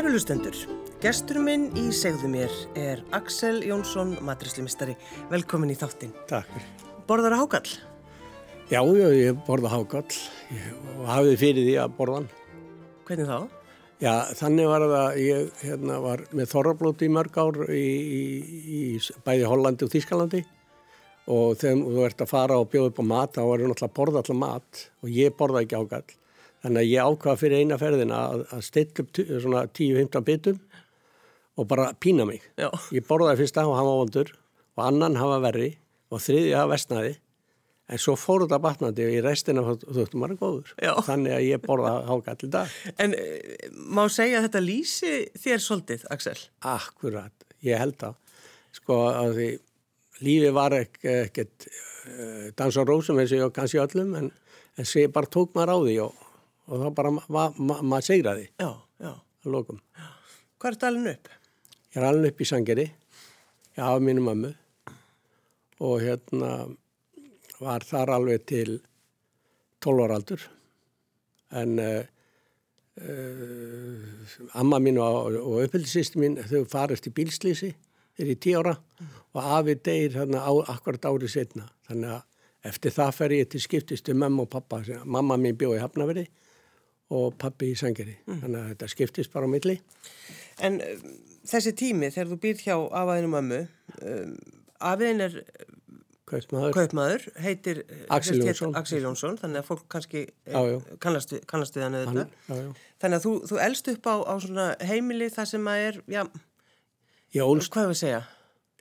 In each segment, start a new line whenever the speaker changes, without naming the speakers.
Kæru lustendur, gestur minn í segðu mér er Axel Jónsson, matrislimistari. Velkomin í þáttinn.
Takk.
Borðar að hákall?
Já, já, ég borða hákall og hafið fyrir því að borða hann.
Hvernig þá?
Já, þannig var það, ég hérna, var með þorrablóti í mörg ár í, í, í bæði Hollandi og Þískalandi og þegar þú ert að fara og bjóða upp á mat, þá er það náttúrulega að borða alltaf mat og ég borða ekki hákall. Þannig að ég ákvaða fyrir eina ferðina að, að stilla upp svona 10-15 bitum og bara pína mig.
Já.
Ég borðaði fyrsta og hann var vondur og annan hafa verri og þriði hafa vestnaði en svo fór þetta batnandi og í restina þóttum maður góður.
Já.
Þannig að ég borðaði háka allir dag.
En e, má segja að þetta lýsi þér svolítið, Axel?
Akkurat, ég held það. Sko að því lífi var ekkert uh, dans á rósum eins og kannski öllum en, en sé bara tók maður á því og og þá bara maður ma ma segraði
já, já.
að lokum.
Hvað er þetta alveg upp?
Ég er alveg upp í Sangeri, ég hafa mínu mammu og hérna var þar alveg til 12 ára aldur en uh, uh, amma mín og, og uppbyldisýsti mín þau farist í bílslýsi þegar ég 10 ára mm. og afi deyr hérna á, akkurat árið setna þannig að eftir það fer ég til skiptist um mamma og pappa, mamma mín bjóði hafnaveri og pappi í sangeri. Mm. Þannig að þetta skiptist bara á milli.
En um, þessi tími þegar þú býr hjá afaðinu mömmu, um, afiðin er
kaupmaður,
kaupmaður heitir
Axel Jónsson.
Axel Jónsson, þannig að fólk kannski já. kannast við hann eða þetta. Þannig að þú, þú elst upp á, á heimili það sem að er, já,
ólst,
hvað er að segja?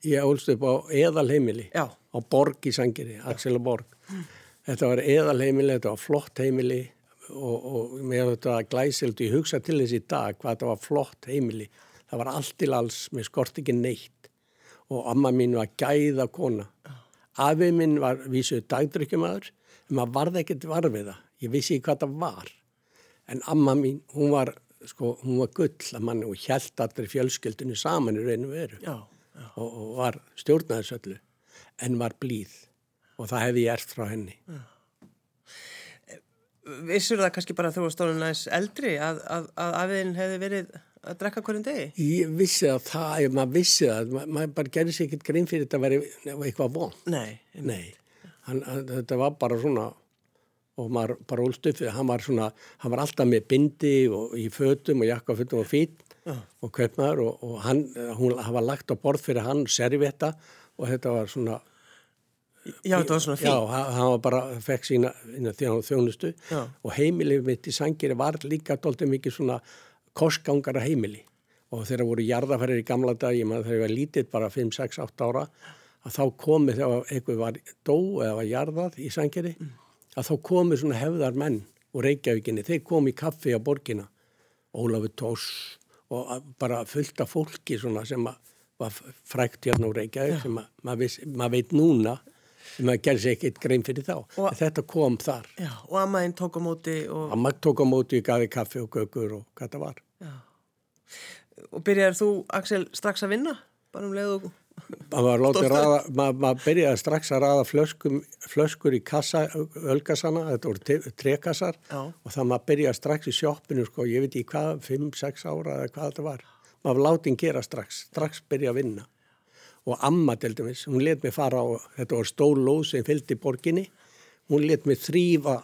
Ég ólst upp á eðal heimili,
já.
á borg í sangeri, Axel og borg. Mm. Þetta var eðal heimili, þetta var flott heimili og, og með þetta glæsild ég hugsa til þess í dag hvað þetta var flott heimili. Það var allt til alls, mér skort ekki neitt. Og amma mín var gæða kona. Afið minn var vísuð dagdrykkjumadur en maður varði ekkert varfið það. Ég vissi ekki hvað það var. En amma mín, hún var sko, hún var gull að mann og hjælt allir fjölskyldinu saman í reynu veru.
Já, já.
Og, og var stjórnaðisöllu en var blíð. Og það hefði ég erft frá henni. Já
Vissur það kannski bara þú var stólun aðeins eldri að, að, að afiðin hefði verið að drekka hverjum degi?
Ég vissi að það, maður vissi það, maður mað bara gerði sér ekkert grein fyrir þetta að vera eitthvað von.
Nei.
Nei, hann, þetta var bara svona og maður bara úlst upp, hann var svona, hann var alltaf með bindi og í fötum og jakkafötum og fít uh. og kaupmaður og, og hann, hún hafa lagt á borð fyrir hann servietta og þetta var svona
Já, þetta var svona fín.
Já, hann var bara, fekk sína þjónustu Já. og heimilið mitt í Sangeri var líka doldið mikið svona korsgangara heimili og þegar voru jarðaferðir í gamla dag, ég maður þegar ég var lítið bara 5, 6, 8 ára að þá komi þegar eitthvað var dó eða var jarðað í Sangeri mm. að þá komi svona hefðar menn og Reykjavíkinni, þeir komi í kaffi á borgina Ólafur Tós og bara fullt af fólki svona sem var frækt hérna á Reykjavík sem maður mað veit núna maður gerði sér ekkert grein fyrir þá. Og, þetta kom þar.
Já, og ammaðinn tók á móti og...
Ammaðinn tók á móti, gaði kaffi og gögur og hvað það var. Já.
Og byrjar þú, Axel, strax að vinna? Bara um leið og...
Maður mað byrjaði strax að ræða flöskum, flöskur í kassa, ölgassana, þetta voru trekassar og það maður byrjaði strax í sjóppinu, sko, ég veit ekki hvað, 5-6 ára eða hvað þetta var. Maður láti hann gera strax, strax byrja að vinna og amma til dæmis, hún let mig fara á, þetta var stól lóð sem fylgdi borginni, hún let mig þrýfa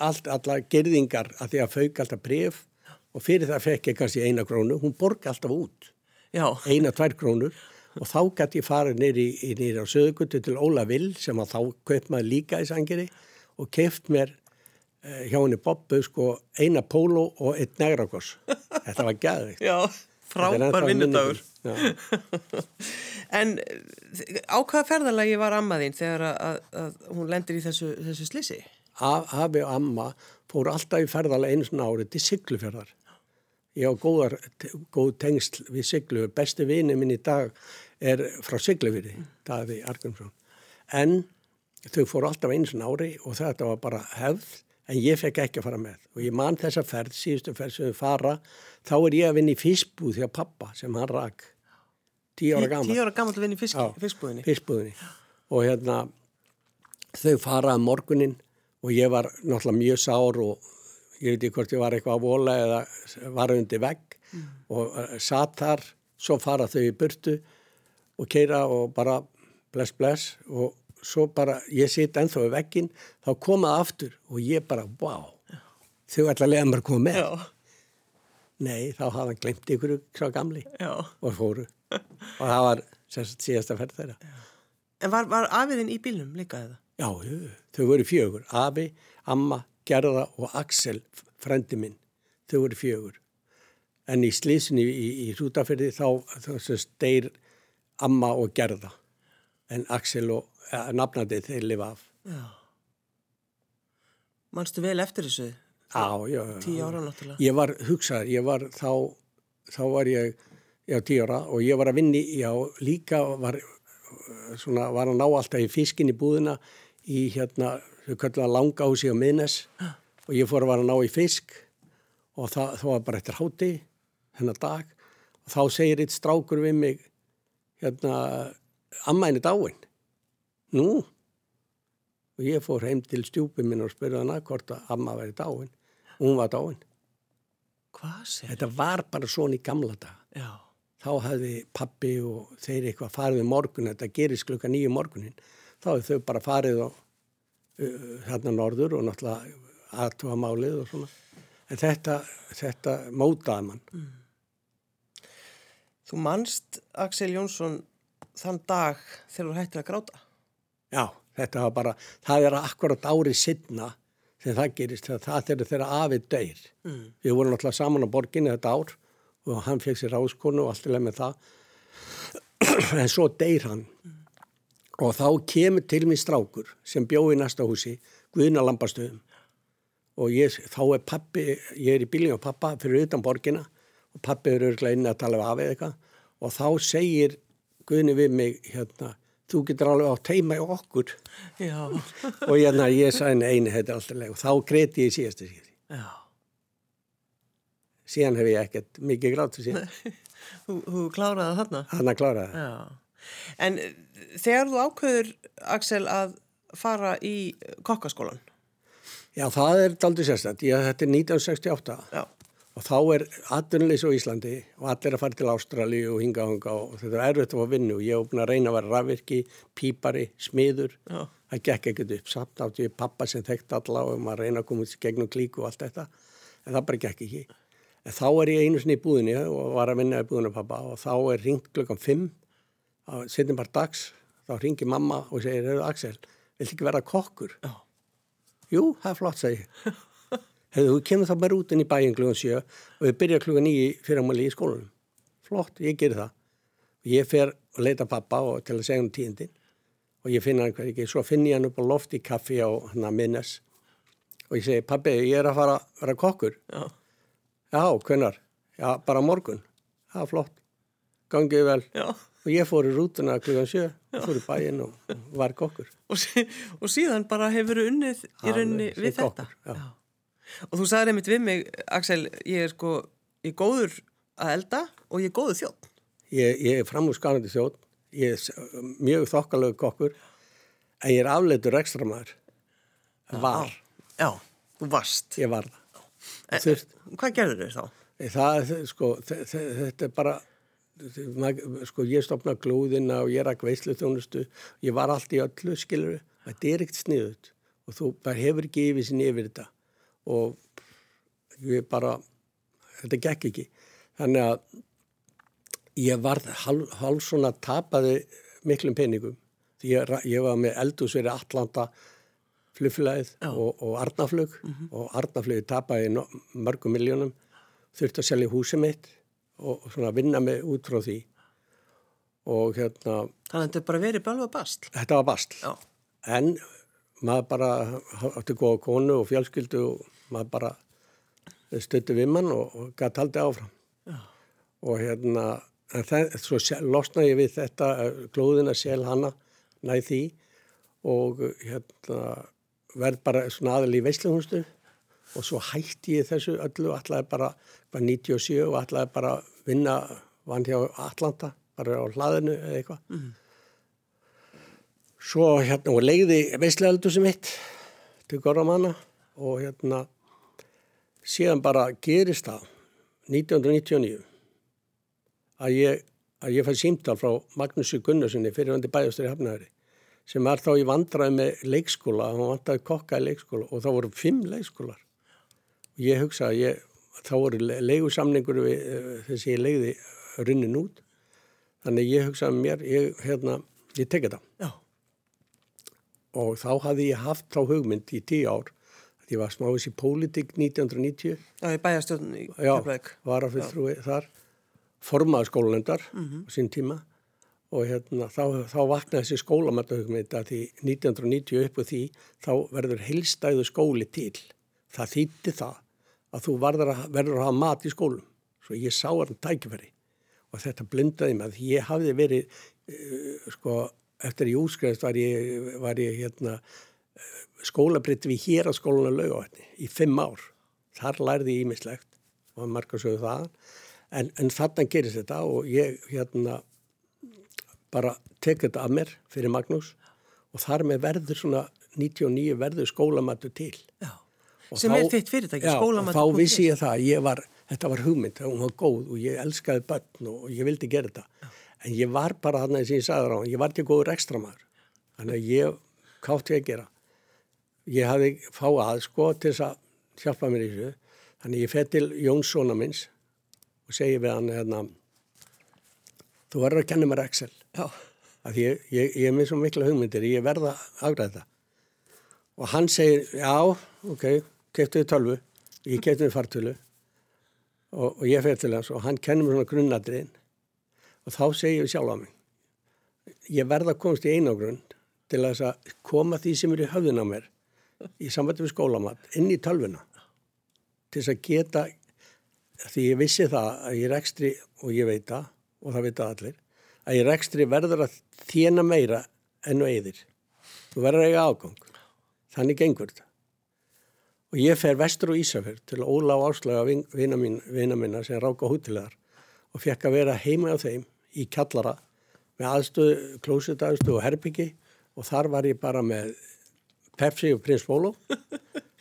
allt, alla gerðingar að því að fauk alltaf bref og fyrir það fekk ég kannski eina krónu, hún borgi alltaf út,
Já.
eina, tvær krónur. Og þá gæti ég farið nýri, á sögutu til Óla Vill sem að þá kaup maður líka í sangeri og keft mér eh, hjá henni Bobbu sko eina pólo og eitt negrakoss, þetta var gæðvikt.
Já, frábær vinnudagur. en á hvaða ferðalagi var ammaðinn þegar að, að, hún lendir í þessu, þessu slissi?
Afi og amma fór alltaf í ferðalagi einu svona árið til Siglufjörðar. Ég á góðar, góð tengsl við Siglufjörð. Besti vini minn í dag er frá Siglufjörði, Daði Argrímsson. En þau fór alltaf einu svona ári og þetta var bara hefð en ég fekk ekki að fara með. Og ég man þessa ferð, síðustu ferð sem við fara þá er ég að vinna í fiskbúð því að pappa sem hann rak. Tíu ára gammal
tíu ára gammal að vinna í fisk, fiskbúðinni?
fiskbúðinni. Og hérna þau faraði morgunin og ég var náttúrulega mjög sár og ég veit ekki hvort ég var eitthvað á vola eða var undir vegg. Mm. og uh, satt þar, svo fara þau í burtu og keira og bara bless bless. Og svo bara ég sitt ennþá í veggin þá komaði aftur og ég bara wow, þau ætla að lega mér að koma með. Já. nei, þá hafði hann glemt ykkur svo gamli Já. og fóru. Og það var sérst síðasta ferð þeirra. Já.
En var, var afiðin í bílnum líka eða?
Já, þau voru fjögur. Afi, Amma, Gerða og Axel frendi minn, þau voru fjögur. En í slísinu í, í, í Rútaferði þá, þá steyr Amma og Gerða en Axel og ja, nafnandi þeir lifa af. Já.
Manstu vel eftir þessu?
Já, já
Tíu ára náttúrulega.
Ég var hugsað, ég var þá þá var ég, já tíu ára og ég var að vinni, já líka var svona, var að ná alltaf í fiskin í búðina í hérna, þau kallar langa ási á miðnes. Og ég fór að vara að ná í fisk og það, það var bara eftir háti hennar dag. Og þá segir eitt strákur við mig hérna, amma henni dáin nú og ég fór heim til stjúpið minn og spurði hana hvort að amma væri dáin og hún var dáin
Hvað sér?
Þetta var bara svona í gamla dag
Já
þá hafði pappi og þeir eitthvað farið um morgun, þetta gerist klukka nýju morgunin, þá hefði þau bara farið og, uh, hérna norður og náttúrulega aðtúa málið og svona. En þetta, þetta mótaði mann. Mm.
Þú mannst, Axel Jónsson, þann dag þegar þú hættir að gráta?
Já, þetta var bara, það er akkurat árið sinna þegar það gerist, það þegar þeirra afið döyr. Mm. Við vorum náttúrulega saman á borginni þetta ár og hann fekk sér áskonu og allt er leið með það en svo deyr hann mm. og þá kemur til mig strákur sem bjóði í næsta húsi Guðna Lampastöðum og ég, þá er pappi ég er í bíling á pappa fyrir utan borgina og pappi eru örglega inn að tala af eða eitthvað og þá segir Guðni við mig hérna þú getur alveg á teima í okkur. Og hérna, ég sagði neini þetta er alltaf leið og þá greti ég síðastu síðan
Já.
Síðan hef ég ekkert mikið grátt
Þú, kláraði þarna?
Þarna kláraði
En eh, þegar þú ákveður Axel að fara í kokkaskólan
Já, það er daldur sérstænt þetta er 1968
Já.
Og þá er aðdunleis á Íslandi og allir að fara til Ástrali og hinga og hinga og þetta er erfitt að fá vinnu. Og ég hef búin að reyna að vera rafvirki, pípari, smiður.
Já.
það gekk ekkert upp. Samt átt ég pappa sem þekkt alla og maður reyna að koma út gegnum klíku og allt þetta. En það bara gekk ekki. En þá er ég einu sinni í búðinni og var að vinna í búðinu pappa og þá er ringt klukkan 5 á setjum bara dags, þá ringi mamma og segir, Axel, vill ekki vera kokkur?
Já.
Jú, það er flott, segi Hefur þú kemur þá bara út inn í bæin klukkan 7 og við byrja klukkan 9 fyrir að maður líði í skólanum. Flott, ég ger það. Ég fer og leita pappa og til að segja um tíðindin og ég finna hann hvað ekki, svo finn ég hann upp á loft í kaffi á hann að minnes og ég segi, pappi, ég er að fara að vera kokkur.
Já.
Já, hvernar? Já, bara morgun. Það var flott. Gangið vel.
Já.
Og ég fór í rútuna klukkan sjö, fór í bæinn og var kokkur.
Og, og síðan bara hefur unnið í rauninni við þetta.
Kokkur, já.
Já. Og þú sagði einmitt við mig, Axel, ég er sko, ég er góður að elda og ég er góður þjótt.
Ég, ég er framhúsgarandi þjótt, ég er mjög þokkalög kokkur, en ég er afleitur ekstra maður. Var.
Já, þú varst.
Ég var það.
Þurft, hvað gerður þau þá?
Það, sko, þetta er bara, sko, ég stopna glóðina og ég rak veislu þjónustu, ég var allt í öllu, skilur, þetta er ekkert sniðut og þú hefur ekki yfir sinni yfir þetta og ég bara, þetta gekk ekki. Þannig að ég var hálf, hálf svona tapaði miklum peningum. Ég, ég var með eldúsveri Allanda flugflæðið og, og Arnaflug mm -hmm. og Arnaflugið tapaði mörgum miljónum þurfti að selja húsið mitt og, svona vinna mig út frá því og hérna
Þannig að þetta bara verið balvað bastl
Þetta var bastl
Já.
en maður bara átti góða konu og fjálskyldu og maður bara stötti við mann og, og gæti haldið áfram
Já.
og hérna það, svo losnaði ég við þetta glóðina sel hana næð því og hérna verð bara svona aðal í veisluhunstu og svo hætti ég þessu öllu ætlaði bara, bara 97 og ætlaði bara vinna vann hjá Atlanta, bara á hlaðinu eða eitthvað mm. svo hérna og leiði veisluheldu sem mitt til Gorramanna og hérna síðan bara gerist það 1999 að ég, að ég fæ símtal frá Magnúsi Gunnarssoni fyrirvandi bæjastur í Hafnæðari sem var þá í vandraði með leikskóla hann vandaði kokka í leikskóla og þá voru fimm leikskólar. Og ég hugsa að ég, þá voru leigusamningur við uh, þessi ég leiði runnin út. Þannig ég hugsaði mér, ég, hérna, ég tekja það Já. og þá hafði ég haft þá hugmynd í tíu ár Ég var smáis í pólitík 1990.
Já, í bæjastjóðun í Keflæk.
Já, var að fyrir þar, formaði skólanendar mm -hmm. á sín tíma og hérna, þá, þá vaknaði þessi skólamættahugmynd að því 1990 upp og því þá verður heilstæðu skóli til. Það þýtti það að þú að, verður að hafa mat í skólum. Svo ég sá hann tækifæri og þetta blindaði mig að ég hafði verið, uh, sko, eftir ég útskriðast var ég, var ég hérna, skólabritt við hér á skólanu laugavætni í fimm ár. Þar lærði ég ímislegt og margar sögðu það en, en þannig gerist þetta og ég hérna bara tekið þetta af mér fyrir Magnús og þar með verður svona 99 verður skólamatu til.
Já, sem þá, er þitt fyrirtæki, skólamatu.
Já, þá vissi ég það, ég var, þetta var hugmynd, hún var góð og ég elskaði börn og ég vildi gera þetta. Já. En ég var bara þarna eins og ég sagði á, ég var ekki góður ekstramæður. Þannig að ég kátti að gera ég hafði fáið að sko til þess að hjálpa mér í þessu. Þannig ég fett til Jónssona minns og segi við hann hérna, þú verður að kenna mér Excel. Af því ég, ég, ég er með svo mikla hugmyndir ég verða að aðgræða og hann segir já, ok, keftuði tölvu. Ég keftuði fartölu og, og ég fett til hans og hann kennur mér svona grunnadriðin og þá segir ég sjálf á mig ég verða að komast í einagrunn til að koma því sem eru í höfðun á mér í samvættu við skólamat inn í tölvuna til þess að geta því ég vissi það að ég rekstri og ég veit það og það veit það allir að ég rekstri verður að þjena meira enn og eðir þú verður að eiga ágang þannig gengur þetta. Og ég fer vestur og Ísafjörð til Óla og Áslega vina, mín, minna sem ráka hútilegar og fekk að vera heima á þeim í kallara með aðstöðu, klósitaðstöðu og herbyggi og þar var ég bara með Pepsi og Prins Bólo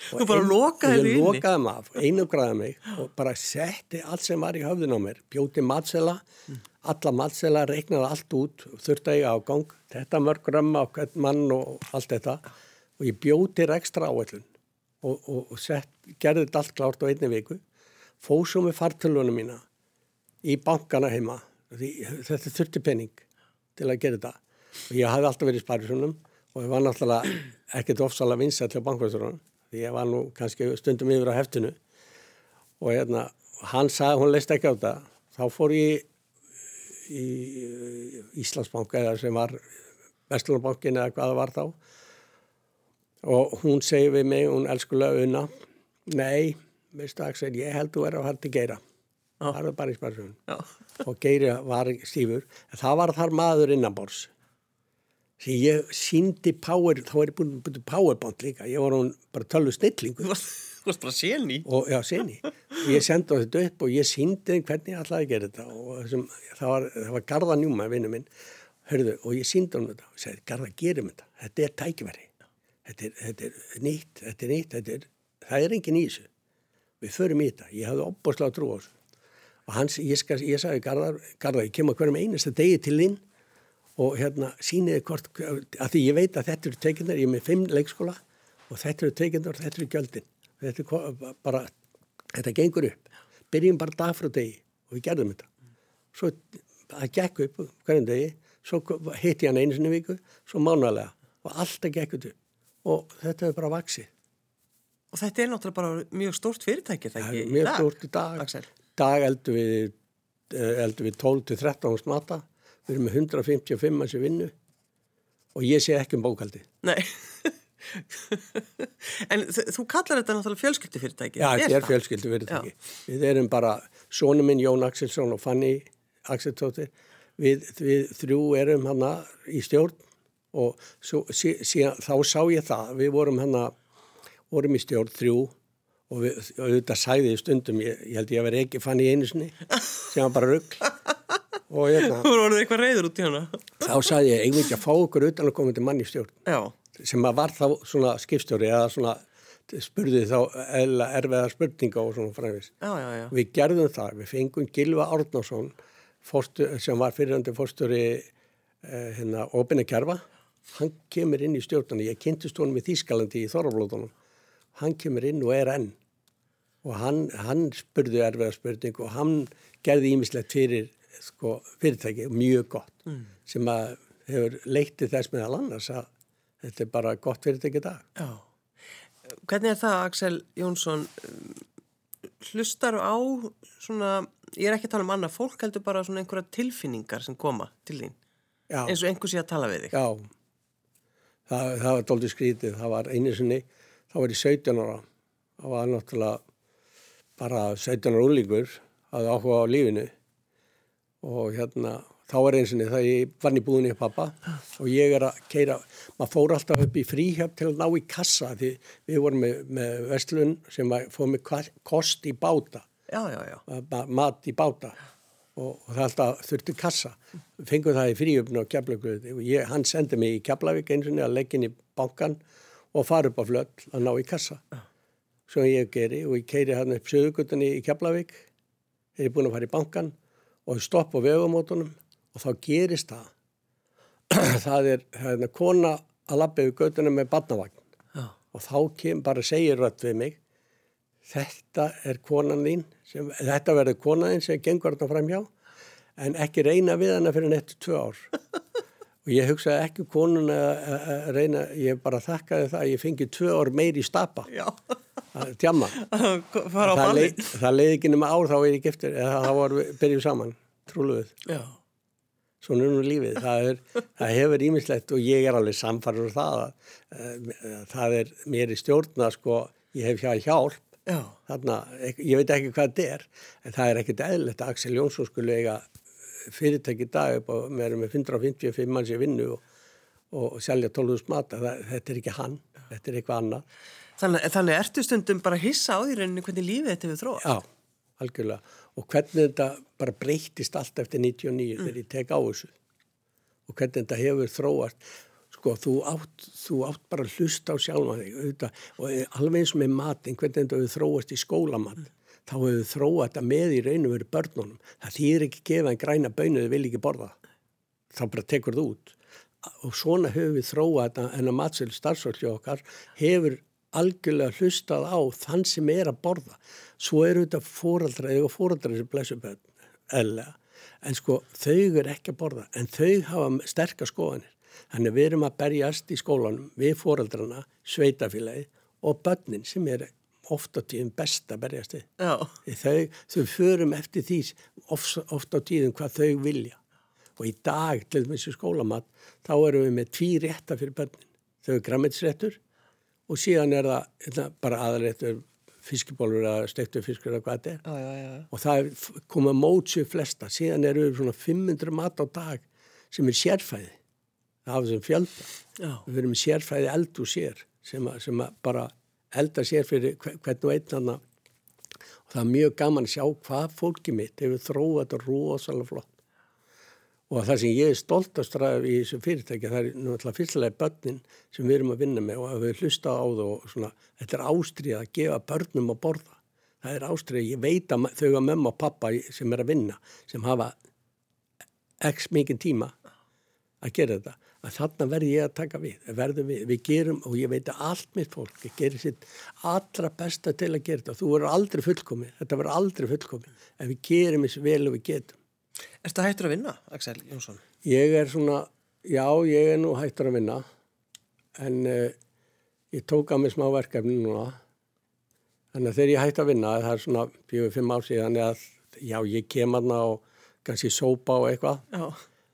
Þú bara lokaði
henni inni? Ég lokaði maður, einugræði mig og bara setti allt sem var í höfðun á mér. Bjóti matsela, mm. alla matsela reiknaði allt út, þurfti að ég ágang þetta mörg römma á hvern mann og allt þetta. Og ég bjóti ekstra áallun og, og, og sett, gerði þetta allt klárt á einni viku. Fóð svo með fartölunum mína í bankana heima. Því, þetta þurfti penning til að gera þetta. Og ég hafði alltaf verið í sparisunum og ég var náttúrulega ekkert ofsalega vinsað til bankvæðsturunum því ég var nú kannski stundum yfir á heftinu. Og hérna hann sagði, hún leist ekki á þetta þá fór ég í Íslandsbanka eða sem var Vestlunarbankin eða hvað það var þá. Og hún segi við mig, hún elskulega unna nei, veistu Axel, ég held þú er á hætti geira. Það var bara í sparsunum og geiri var stífur en það var þar maður innanbors sem ég síndi power, þá er ég búin að búin powerband líka, ég var hún bara tölvu snillingu.
Þú varst bara séni?
Og, já, séni. Og ég sendi þetta upp og ég síndi hvernig ég ætlaði að gera þetta og þessum, það var, var Garða Njúma, vinnu minn, hörðu, og ég síndi hún þetta og sagði, Garða, gerum þetta, þetta er tækiveri, þetta er, þetta er nýtt, þetta er nýtt, þetta er, það er engin í þessu. Við förum í þetta, ég hafði opbúrslega trú á þessu. Og hans, ég, ég sagði, Garða, Garða, ég kem að hverjum einasta degi til þinn og hérna síniði hvort, að því ég veit að þetta eru tekinnar, ég er með fimm leikskóla og þetta eru tekinnar og þetta eru gjöldin. Þetta er bara, þetta gengur upp. Byrjum bara dag frá degi og við gerðum þetta. Svo það gekk upp hverjum degi svo hitti hann einu sinni viku svo mánalega og alltaf gekk upp. Og þetta hefur bara vaksið
Og þetta er náttúrulega bara mjög stórt fyrirtæki
þegar ekki? Mjög stórt í dag. Dag eldur við, eh, við 12-13 smata við erum með 155 manns í vinnu og ég sé ekki um bókaldi
Nei. En þú kallar þetta náttúrulega fjölskyldufyrirtæki
Já, þetta er fjölskyldufyrirtæki. Við erum bara, sónu minn Jón Axelsson og Fanny Axelsdóttir við, við þrjú erum hana í stjórn og svo, sí, sí, þá sá ég það við vorum hana, vorum í stjórn þrjú og við, auðvitað sæði stundum, ég, ég held ég að vera ekki Fanny einu sinni sem var bara ruggl
og hérna Þú voruð eitthvað reyður út í hana
Þá sagði ég, eigum ekki að fá okkur utan að koma til manni stjórn Já. sem að var þá svona skipstjóri eða svona spurði þá erfiða spurninga og svona fræðis.
Já, já, já.
Við gerðum það, við fengum Gilva Árnarsson sem var fyrirhandi fórstöri eh, hérna, Óbinni Kjærfa. Hann kemur inn í stjórnarni, ég kynntist honum í Þýskalandi í Þorraflótunum. Hann kemur inn og er enn og hann, hann spurði erfiða spurning og hann gerði ímislegt fyrir sko, fyrirtæki mjög gott mm. sem að hefur leiktið þess meðal annars að þetta er bara gott fyrirtæki dag.
Já. Hvernig er það Axel Jónsson hlustar á svona, ég er ekki að tala um annað fólk heldur bara svona einhverja tilfinningar sem koma til þín Já. eins og einhversi að tala við þig.
Já, það, það var doldið skrítið, það var einu sinni, það var í 17 ára, það var náttúrulega bara 17 ára úrlingur að áhuga á lífinu og hérna þá er einsinni það ég vann í búðinni pappa og ég er að keira, maður fór alltaf upp í fríhjöfn til að ná í kassa því við vorum með, með vestlun sem fóð með kost í báta,
já, já, já.
mat í báta. Og, og það alltaf þurfti kassa, fengum það í fríhjöfn og keflaugluð og ég, hann sendi mig í Keflavík einsinni að leggja inn í bankan og fara upp á flöll að ná í kassa. Sem ég geri og ég keiri hann upp sögugutinni í Keflavík, er ég búin að fara í bankan og stopp á vegumótonum og þá gerist það. Það er hérna kona að lappa yfir göduna með badnavagn Já. og þá kem bara segir rött við mig þetta er konan þín sem, þetta verður konan þín sem gengur þetta fram hjá en ekki reyna við hana fyrir nettu tvö ár. Og ég hugsaði ekki konun að reyna ég bara þakkaði það að ég fengi tvö ár meiri stapa. Að tjama það, leið, það leiði ekki nema ár þá er ég giftur eða þá varum við byrjuð saman trúluð
Já.
Svona er nú lífið, það, er, það hefur ímislegt og ég er alveg samfarður um það að uh, það er mér í stjórna sko, ég hef hjá hjálp þarna, ég veit ekki hvað þetta er en það er ekkert eðlert að Axel Jónsson skulle eiga fyrirtæki dag upp og með 155 manns í vinnu og, og selja 12.000 mata, þetta er ekki hann þetta er eitthvað annað.
Þannig, þannig ertu stundum bara að hissa á því rauninni hvernig lífið þetta hefur þróast.
Já, algjörlega. Og hvernig þetta bara breytist allt eftir 99 mm. þegar ég tek á þessu. Og hvernig þetta hefur þróast. Sko þú átt, þú átt bara að hlusta á auðvitað, og alveg eins með matin hvernig þetta hefur þróast í skólamann mm. þá hefur þróast þetta með í raun og veru börnunum. Það þýr ekki gefa en græna bönu þau vil ekki borða. Þá bara tekur þú út. Og svona hefur við þróast en að matsel starfsvöldi okkar hefur algjörlega hlustað á þann sem er að borða. Svo eru þetta fóraldra eða fóraldra sem blæsum bönn eðlega, en sko þau eru ekki að borða en þau hafa sterkar skoðanir. Þannig við erum að berjast í skólanum við fóraldrana, sveitafélagi og bönnin sem er ofta tíðum best að berjast við. Þau, þau förum eftir því ofta tíðum hvað þau vilja. Og í dag til þessu skólamat þá erum við með tví rétta fyrir bönnin þau er grammitsréttur og síðan er það hérna, bara aðrættur fiskibólur eða stektur fiskur eða hvað þetta er.
Já, já,
og það koma mótsið flesta. Síðan eru við svona 500 mat á dag sem er sérfæði það hafa sem fjölda við verum sérfæði eld og sér sem, að, sem að bara elda sér fyrir hvern og einn annar og það er mjög gaman að sjá hvað fólki mitt hefur þróið þetta rosalega flott og það sem ég er stoltast ræðið í þessu fyrirtæki það er náttúrulega fyrstulega börnin sem við erum að vinna með og að við hlusta á það og svona, þetta er ástrið að gefa börnum að borða. Það er ástrið, ég veit að þau að mamma og pappa sem er að vinna sem hafa x mikið tíma að gera þetta að þarna verði ég að taka við við, við gerum og ég veit að allt mitt fólk gerir sitt allra besta til að gera þetta. Og þú verður aldrei fullkomið þetta verður aldrei fullkomið en við gerum þessu vel og við getum
Er þetta hættur að vinna, Axel Jónsson?
Ég er svona, já, ég er nú hættur að vinna en uh, ég tók að mig smá verkefni núna. Þannig að þegar ég hætti að vinna það er svona fjögur, fimm ár síðan að já, ég kem aðna og kannski sópa og eitthvað.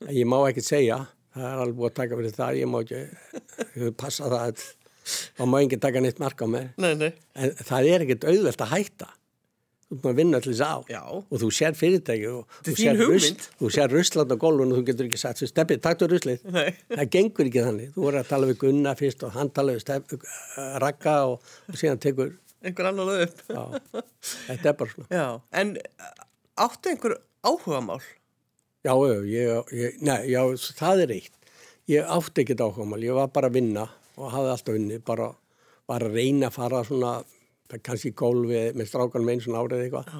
En ég má ekki segja, það er alveg búið að taka fyrir það, ég má ekki passa það þá má ekki taka neitt marka á mig
nei, nei.
en það er ekkert auðvelt að hætta þú er að vinna allir þess
á
og þú sér fyrirtæki og
þú sér, rusl,
þú sér rusland á gólfun og þú getur ekki sagt steppið, taktu ruslið. Það gengur ekki þannig, þú voru að tala við Gunna fyrst og hann tala við stepp, uh, Raka og, og síðan tekur
einhver annar lög upp.
Já, þetta er bara svona.
Já. en áttu einhver áhuga mál?
Já, ég, ég, nei, já, það er eitt. Ég átti ekkert áhuga mál, ég var bara að vinna og hafði alltaf vinni bara var að reyna að fara svona, kannski gólfi með strákanum eins og árið eitthvað.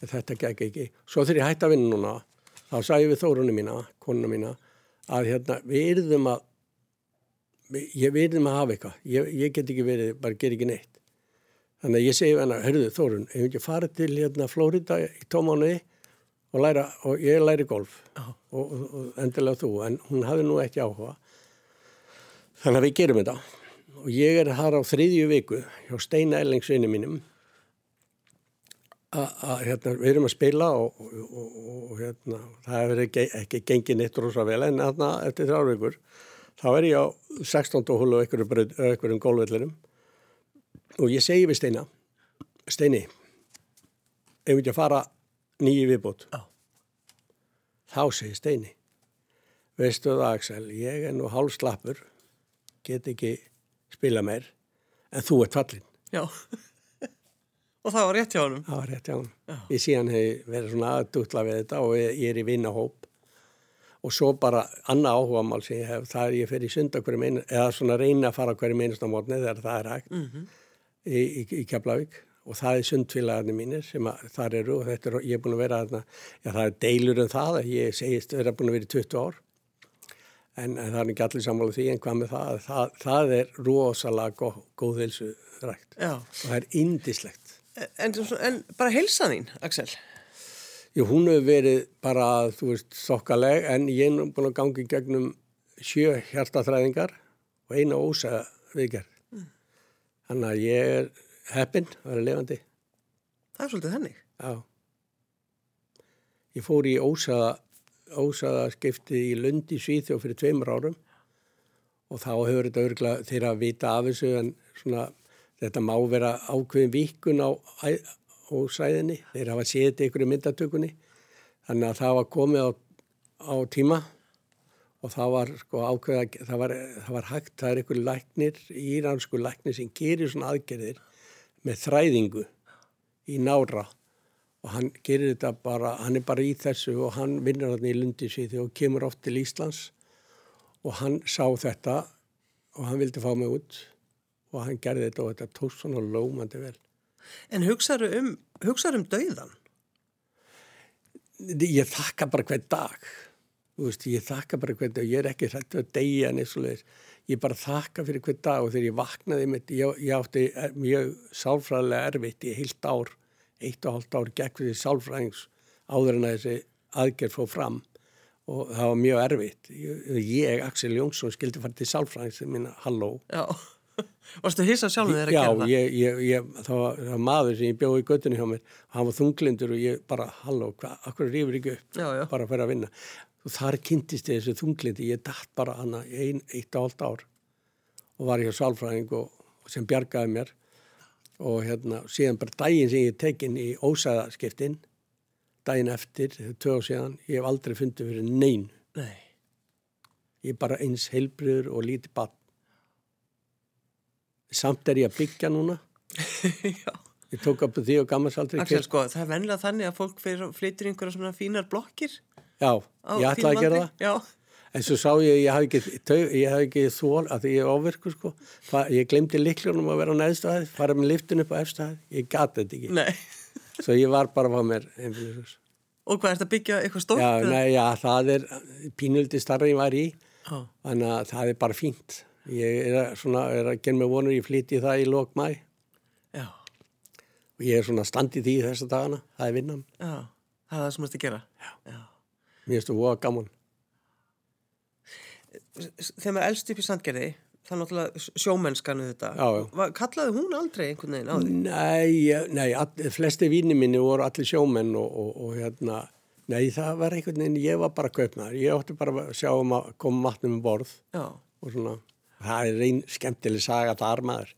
En þetta gekk ekki. Svo þegar ég hætti að vinna núna, þá sagði við þórunum mína, konuna mína, að hérna, við yrðum að, ég við yrðum að hafa eitthvað. Ég, ég get ekki verið, bara ger ekki neitt. Þannig að ég segi hennar, hörruðu Þórun, ef ekki farið til hérna Flórida í tómánuði og læra, og ég læri golf og, og, og endilega þú, en hún hafði nú ekki áhuga. Þannig að við gerum þetta. Og ég er þar á þriðju viku hjá Steina Ellingsvinni mínum að hérna, við erum að spila og, og hérna, það hefur ekki, ekki gengið neitt rosa vel en þarna eftir þrjár vikur þá er ég á 16. húlu og einhverjum gólvellirum og ég segi við Steina Steini ef við ekki að fara nýju viðbútt
oh.
þá segi Steini veistu það Axel, ég er nú hálfslappur get ekki spila meir en þú ert fallin
já. Og það var rétt hjá honum.
Það var rétt hjá honum. Ég síðan hef verið svona aðdútla við þetta og ég er í vinnahóp og svo bara annað áhuga mál sem ég hef það er ég fyrir sunda hverjum einu eða svona reyna að fara hverjum einasta mótni þegar það er hægt.
Mm -hmm
í, í, í Keflavík. Og það er sundfélagarnir mínir sem þar eru og þetta er, ég er búin að vera já það er deilur um það að ég segist vera búin að vera í 20 ár en, en það er ekki allir sammála því en hvað með það, það, það er rosalega góð, góð heilsu rægt og það er indislegt.
En, en bara heilsa þín, Axel?
Jú, hún hefur verið bara, þú veist, þokkaleg en ég er búin að gangi gegnum sjö hjartaþræðingar og eina ósa viðgerð Þannig að ég er heppinn að vera levandi.
Það er svolítið hennig.
Já. Ég fór í ósaða, ósaða skipti í Lundi Svíþjóð fyrir tveimur árum. Og þá hefur þetta örgulega þeirra að vita af þessu en svona þetta má vera ákveðin vikun á ósæðinni. Þeir hafa séð ykkur í myndatökunni. Þannig að það var komið á, á tíma. Og það var sko ákveða, það var, það var hægt, það er einhver læknir, íransku læknir sem gerir svona aðgerðir með þræðingu í nára og hann gerir þetta bara, hann er bara í þessu og hann vinnur hann í Lundisvíði og kemur oft til Íslands og hann sá þetta og hann vildi fá mig út og hann gerði þetta og þetta tók svona lómandi vel.
En hugsaðu um, hugsaðu um dauðan?
Ég þakka bara hver dag Veist, ég þakka bara hvernig og ég er ekki hrættu að deyja en eins og leiðis. Ég bara þakka fyrir hvern dag og þegar ég vaknaði mitt, ég, ég átti mjög sálfræðilega erfitt í heilt ár, eitt og hálft ár gegn fyrir sálfræðings áður en að þessi aðgerð fóð fram og það var mjög erfitt. Ég, ég Axel Jónsson, skildi fara til sálfræðings sem minna, halló.
Já, varstu hissa sjálfum þegar að
gera? Já, ég, ég, það, var, það var maður sem ég bjóði í göttunni hjá mér, hann var þunglindur og ég bara, halló, hvað, akkur rýfur ekki upp,
já, já.
bara að fyrir að vinna og þar kynntist ég þessu þunglindi ég dætt bara hana ein, eitt og allt ár og var ég á sálfræðing og, og sem bjargaði mér og hérna síðan bara daginn sem ég tekinn í ósæðaskiptin daginn eftir, tvö og síðan ég hef aldrei fundið fyrir neyn
Nei.
ég er bara eins heilbriður og lítið bann samt er ég að byggja núna Ég tók upp því og gammarsaldri
Axel, sko, það er vennilega þannig að fólk flyttir einhverja svona fínar blokkir
Já, ég ætlaði að gera það.
Já.
En svo sá ég, ég hafði ekki, ekki þól að ég er ofirkur sko. Það, ég glemdi liklunum að vera á neðstæði, fara með liftin upp á efstæði. Ég gati þetta ekki.
Nei.
Svo ég var bara að fá mér.
Og hvað, er þetta byggja eitthvað stórt?
Já, nei, já, það er pínuldi starra ég var í.
Já.
Þannig að það er bara fínt. Ég er, svona, er að genna mig vonur, ég flyti það í lok mæ.
Já.
Og ég er svona standið því þessa dagana. Það er vinnan.
Já, það er það sem ert að gera.
Já.
Já.
Mér finnst þú voða gaman.
Þegar maður elst upp í sandgerði, það er náttúrulega sjómennskanu þetta.
Já, já.
Kallaði hún aldrei einhvern veginn á því?
Nei, nei, all, flesti vínni minni voru allir sjómenn og, og, og hérna, nei það var einhvern veginn, ég var bara kaupnaður. Ég ótti bara að sjá um að koma matnum um borð
Já.
og svona, það er einn skemmtileg saga þar maður.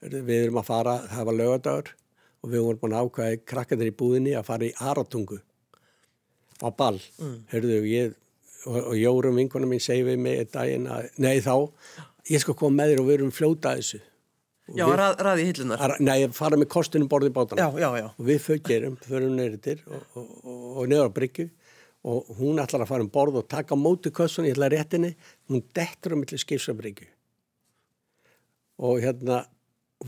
Við erum að fara, það var lögadagur og við vorum búin að ákvæða krakkandir í búðinni að fara í Aratungu á ball, mm. hörðu ég og, og Jórum vinkunum minn segi við mig daginn að, nei þá ég skal koma með þér og við erum fljóta þessu. Og
Já,
við,
rað, raði hillunar
að, Nei, fara með kostunum borðið bátana.
Já, já, já.
Og við föggerum, förum neyrir og, og, og, og neður á bryggju. Og hún ætlar að fara um borð og taka móti kossun, ég ætla réttinni hún dettur á milli skipsabryggju og hérna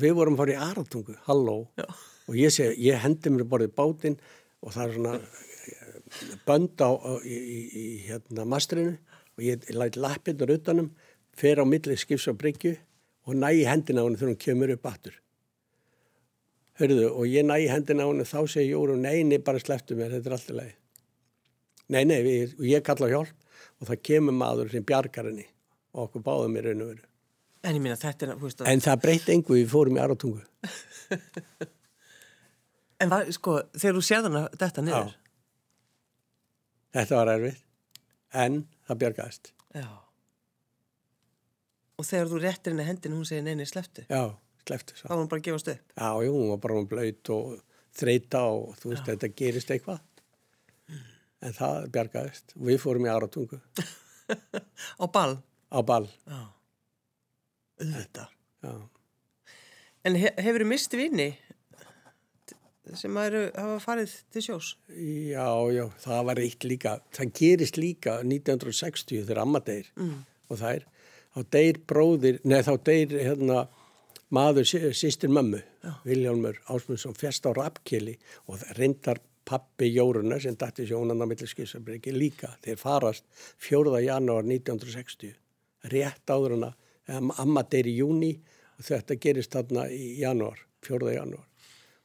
við vorum farið í Aratungu, halló. Já. og ég segi, ég hendi mér borðið bátinn og það er svona bönd á, á í, í, hérna mastrinu og ég læti lappinnar utanum, fer á milli skifs og bryggju og næ í hendina á henni þegar hún kemur upp aftur Hörðu, og ég næ í hendina á henni þá segir Jóru, neini, bara sleftu mér, þetta er alltaf leið nei, nei, við, ég kalla hjálp og það kemur maður sem bjargar henni og okkur báðum í raun og veru
En ég minna þetta er
að... En það breytti engu, við fórum í Aratungu.
en það, sko, þegar þú séð hana þetta niður?
Þetta var erfið, en það bjargaðist. Já.
Og þegar þú réttir henni hendin, hún segir neini sleftu?
Já, sleftu.
Þá var hún bara að gefast upp?
Já, jú, hún var bara blöyt og þreita og þú veist, Já. þetta gerist eitthvað. En það bjargaðist. Við fórum í Aratungu.
Á ball?
Á ball.
Já auðvitað. Já. En he hefur þið mist vini sem eru, hafa farið til sjós?
Já, já, það var eitt líka, það gerist líka 1960 þegar Amma deyr mm. og það er, þá deyr bróðir, neð þá deyr hérna maður sýstir mömmu, Viljálmur Ásmundsson, fest á Rappkili og það reyndar pappi Jóruna sem dætti sjónan á Mittliskísabriki líka, þeir farast 4. janúar 1960 rétt áður hana amma deyri í júni og þetta gerist þarna í janúar, fjörða janúar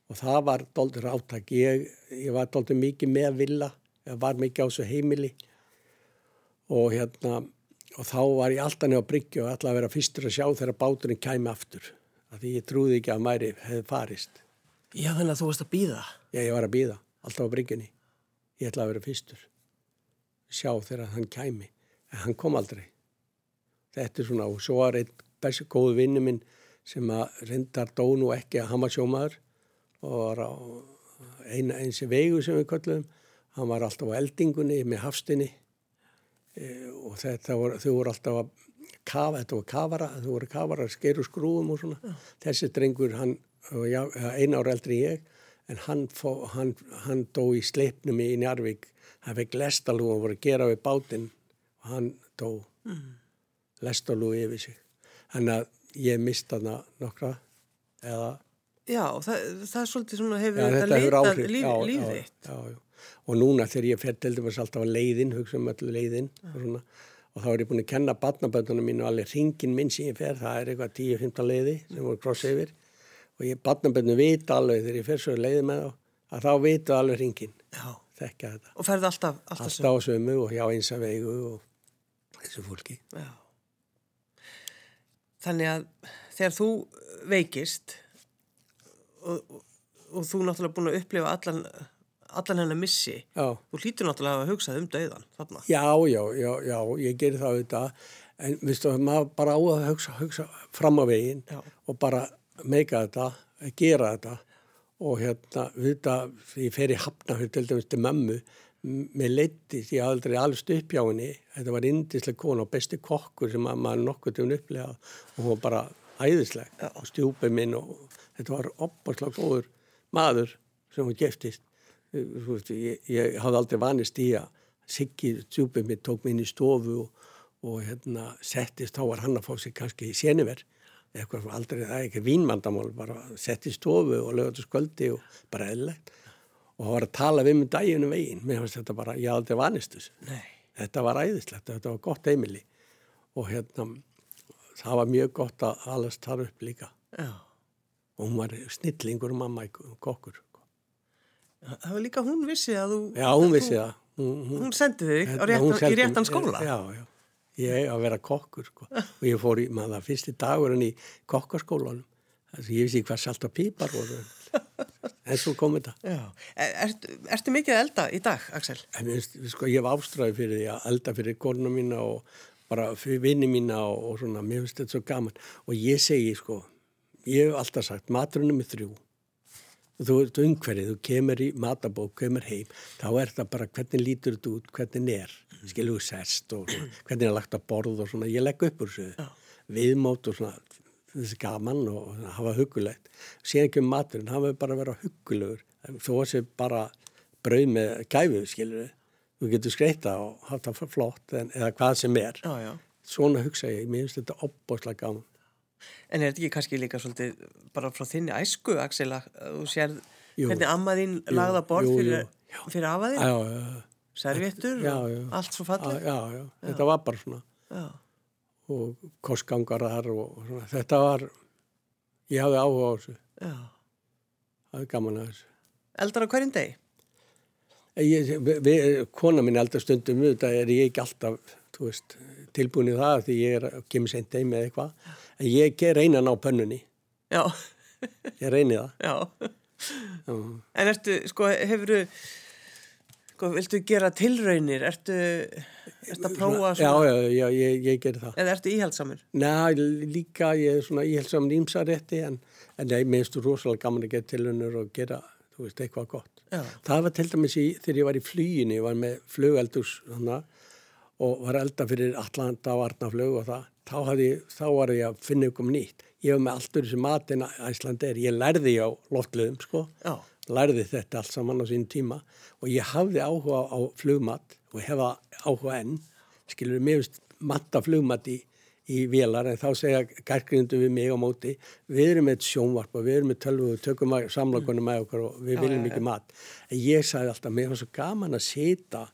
og það var doldur áttak ég, ég var doldur mikið með villa ég var mikið á þessu heimili. Og hérna og þá var ég alltaf nefn á bryggju og alltaf að vera fyrstur að sjá þegar báturinn kæmi aftur. Af því ég trúði ekki að mæri hefði farist.
Já þannig að þú varst að býða
Já ég var að býða, alltaf á bryggjunni. Ég ætlaði að vera fyrstur. Sjá þegar hann kæmi. En hann kom aldrei. Þetta er svona og svo var einn best góð vinnu minn sem að reyndar dónu ekki að var sjómaður og var á eina eins vegu sem við köllum hann var alltaf á eldingunni með hafstinni e, og þetta voru, þau voru alltaf að kafa, þetta voru kafara, þau voru kafara skeru skrúum og svona. Ja. þessi drengur hann, já, eina ára eldri ég en hann, fó, hann, hann dó í sleipnum í Njarvík hann fekk lestalú og voru að gera við bátinn. Og hann dó. Mm. Lestalú yfir sig. Þannig að ég mista hana nokkra eða...
Já, það, það er svolítið svona hefur ja, þetta leitað líf, lífið þitt. Já, já,
og núna þegar ég fer til dæmis alltaf að leiðin, hugsa um öllu leiðin og, svona, og þá er ég búin að kenna barnaböndunum mín og allir ringin minn sem ég fer, það er eitthvað 10-15 leiði sem voru kross yfir og ég barnaböndunum vita alveg þegar ég fer svo leiði með þá að þá vitu alveg ringin, þekka þetta.
Og ferði alltaf,
alltaf, alltaf sömu? Og hjá einsavegu og þessu fólki. Já
þannig að þegar þú veikist og, og, og þú náttúrulega búin að upplifa allan, allan hennar missi já. þú hlýtur náttúrulega að hugsa um döiðan þarna.
Já, já, já, já, ég ger það auðvitað en viðstu að maður bara á að hugsa, hugsa fram á veginn og bara meika þetta, gera þetta og hérna, við þetta, ég fer í hafnafjörð til dæmis til mömmu með leittist, ég hafði aldrei alveg stupp hjá henni, þetta var indislega kona og besti kokkur sem maður nokkur til hún upplega og hún bara æðisleg ja. og stjúpið minn og þetta var opaslega góður maður sem hún geftist ég, ég hafði aldrei vanist í að Siggi stjúpið minn tók minn í stofu og, og hérna settist, þá var hann að fá sig kannski í séniver eitthvað aldrei, það er ekki vínmandamál bara sett í stofu og lögði sköldi og bara eðlegt og það var að tala við með dæginu veginn. Mér finnst þetta bara, ég aldrei vanist þessu. Þetta var æðislegt, þetta var gott heimili. Og hérna það var mjög gott að allast þar upp líka. Já. og hún var snillingur mamma í kokkur
Það var líka hún vissi að þú
Já, hún vissi það.
Hún, hún, hún sendi þig réttan, í réttan skóla.
Já, já, ég að vera kokkur sko. og ég fór í, maður það fyrsti dagurinn í kokkarskólanum þess að ég vissi hvað salt og pípar voru. En svo kom þetta.
Ertu er, mikið elda í dag, Axel?
En, sko, ég hef ástræði fyrir því að elda fyrir korna mína og bara fyrir vinni mína og, og svona, mér finnst þetta svo gaman. Og ég segi, sko ég hef alltaf sagt, maturinn er þrjú. Þú ert umhverfið, þú kemur í matabók, kemur heim, þá er það bara hvernig lítur þetta út, hvernig er mm. skiljuðu sest og svona, hvernig er lagt að borð og svona, ég legg upp úr þessu viðmót og svona þessi gaman og hafa hugulegt síðan ekki um maturinn, hafa bara verið hugulegur þó að sé bara brauð með gæfu, skilur þú getur skreita og haft það flott en, eða hvað sem er
já, já.
svona hugsa ég, mér finnst þetta opbáslega gaman
En er þetta ekki kannski líka svolítið bara frá þinni æsku, Axel, að þú sér hvernig ammaðinn lagða borð jú, fyrir, fyrir afaðinn? Servettur og allt svo fallið?
Já, já, þetta var bara svona. Já. Og kostgangarar og svona. Þetta var, ég hafði áhuga á þessu. Já. Það er gaman að þessu.
Eldar á hverjum degi?
Ég, við, kona mín eldar stundum, þetta er ég ekki alltaf, veist, tilbúin í það því ég er að kemur seint heim eða eitthvað. En ég ger einan á pönnunni. Já. ég reyni það. Já.
Já. En ertu, sko, hefur þú, sko, viltu gera tilraunir? Ertu, ertu að prófa
svona? Já, já, já, ég, ég ger það.
Eða ertu íhaldsamur?
Næ, líka, ég er svona íhaldsamur ímsarétti en, en ég minnstu rosalega gaman að gera tilraunir og gera þú veist, eitthvað gott. Já. Það var til dæmis í, þegar ég var í flýginni, ég var með flugeldus og var elda fyrir Allanda og Arnaflög og það, þá, hafði, þá var ég að finna ykkur nýtt. Ég hef með alltur þessi matin að Ísland er, ég lærði á loftluðum, sko, Já. lærði þetta allt saman á sín tíma og ég hafði áhuga á flugmat og hefa áhuga enn, skilur, mér finnst matta flugmat í í vélar en þá segja gærgrindu við mig á móti við erum með sjónvarp og við erum með tölvu og tökum samlokunum með okkur og við viljum ekki mat. En ég sagði alltaf, mér var svo gaman að setja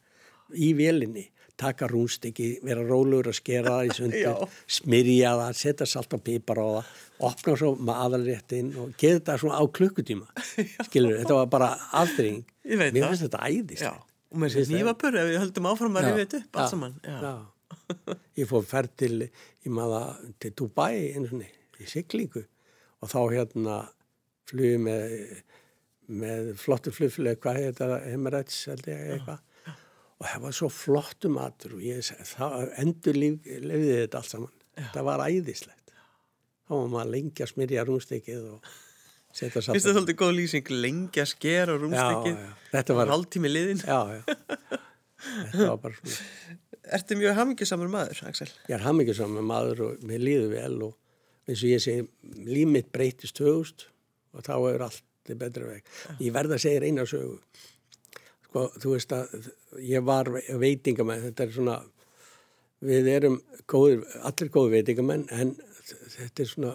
í vélinni taka rúnstikki, vera rólur og skera það í sundur, smyrja það setja salt og pípar á það opna svo maðalréttin og geða þetta svona á klukkutíma. Skilur, þetta var bara aðring mér finnst þetta æðist
og með þessi nývapur ef við höldum áfram að rifja þetta upp alls saman.
Ég fór færð til, ég maða til Dubai eins og niður í siglingu. Og þá hérna flugið með, með flottu flugflög, hvað heit þetta, Emirates held ég eitthvað. og það var svo flottu matur og ég endur lefði þetta allt saman, þetta var æðislegt. Þá var maður lengi að smyrja rúmstekið og
setja saman Fyrst það svolítið góð lýsing, lengi að skera rúmstekið, hálftími liðin
Já, já, þetta var bara
Ertu mjög hamingisamur maður, Axel?
Ég er hamingisamur maður og mér líður vel og eins og ég segi, límitt breytist högust og þá er allt betra veg. Ég verða að segja eina sögu. Sko, þú veist að ég var veitingamenn, þetta er svona, við erum góðir, allir góði veitingamenn en þetta er svona,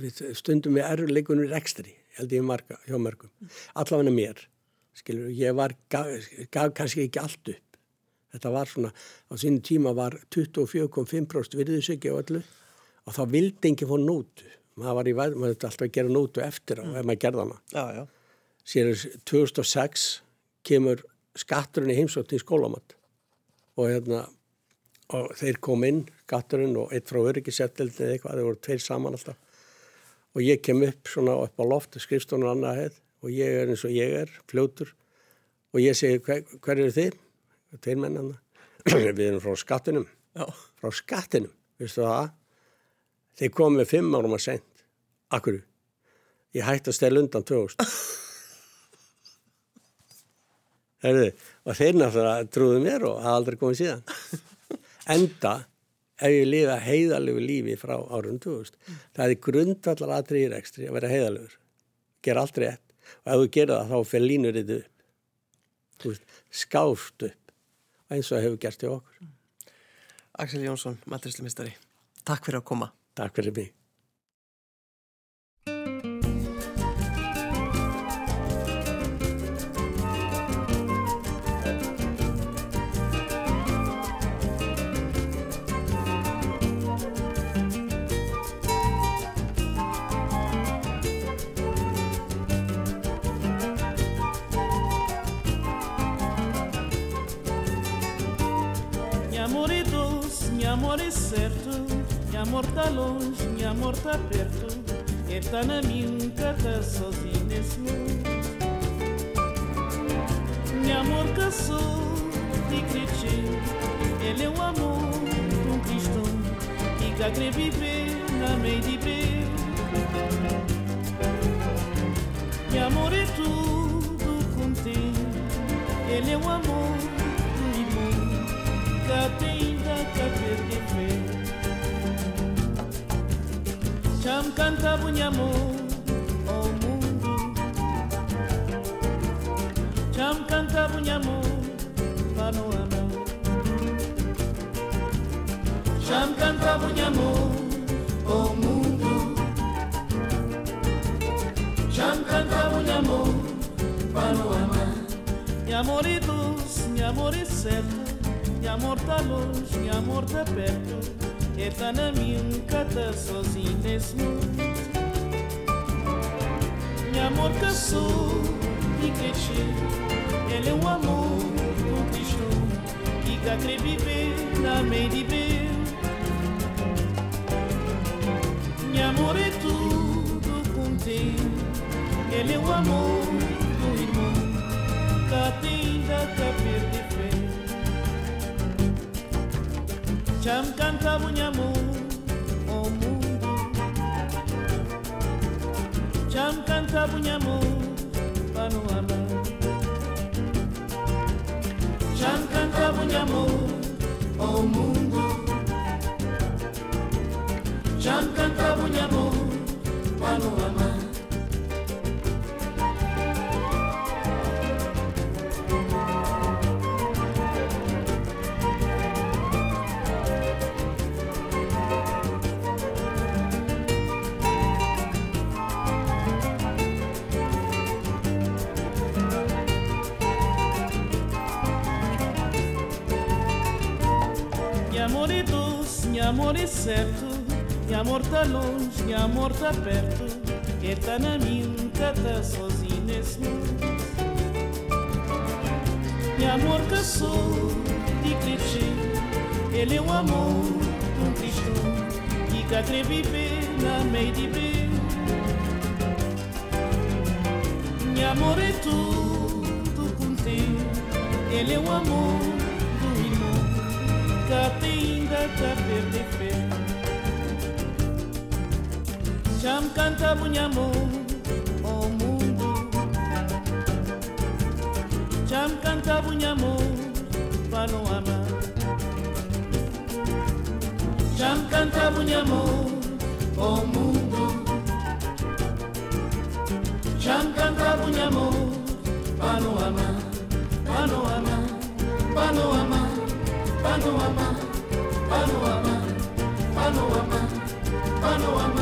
við stundum við erleikunum rekstri, held ég marga, hjá mörgum. Allavega mér, skilur, ég var, gaf, gaf kannski ekki allt upp Þetta var svona, á sínum tíma var 24,5% virðisöki og öllu og þá vildi engi fór nótu. Maður var í væð, maður þetta alltaf að gera nótu eftir á mm. ef maður gerða hana. Já, já. Sér 2006 kemur skatturinn í heimsótt í skólamatt og hérna og þeir kom inn, skatturinn og eitt frá öryggisetteldi eða eitthvað, þeir voru tveir saman alltaf og ég kem upp svona upp á loft, skrifstónu annað heið og ég er eins og ég er, fljótur og ég segi hver, hver eru þið? Tveir mennana við erum frá skattinum. Já. frá skattinum, veistu það? Þeir komið fimm árum að sent akkur ég hætti að stela undan 2000 Herðu, og þeir náttúrulega trúðu mér og hafa aldrei komið síðan. Enda ef ég lifa heiðalögu lífi frá árum 2000 það er grundvallar aðriðir ekstri að vera heiðalögur gera allt rétt. Og ef þú gerir það þá fyrir línur þetta upp skáft upp eins og hefur gert í okkur.
Axel Jónsson, matrislimistari, takk fyrir að koma.
Takk fyrir mig.
Amor tá longe, minha amor tá perto. Ele tá na minha tá sozinho nesse mundo. Meu amor caçou e critico. Ele é o amor de um cristão que quer viver na meio de. Meu amor é tudo contigo. Ele é o amor do irmão que tem da cadeira fé. cham Chamcanta bunyamu o mundo cham canta buñamu Chamcanta bunyamu panoana Chamcanta bunyamu o mundo cham canta Chamcanta bunyamu panoana Minha amor e luz, minha amor e certo Minha amor da longe, minha amor de perto E tá na minha tá sozinho nesse mundo Minha amor caçou e cresceu Ele é um amor com Que cá quer viver na meio de bem Minha amor é tudo contigo Ele é o amor do irmão Que kyamukanta munyamu omuntu kyamukanta bunyamu bano wano kyamukanta bunyamu omuntu kyamukanta bunyamu bano wano certo, e amor tá longe, e amor tá perto, que tá na minha tá sozinho nesse mundo. E amor caçou de crescer, ele é o amor do Cristo, que cá quer viver na meio de bem. E amor é tudo contigo, ele é o amor do irmão, cá tem canta perde fé Cham chamkanta Munyamu, oh Mungu, chamkanta Munyamu, panoama, chamkanta Munyamu, oh Mungu, chamkanta Munyamu, panoama, panoama, panoama, panoama, panoama, panoama, panoama.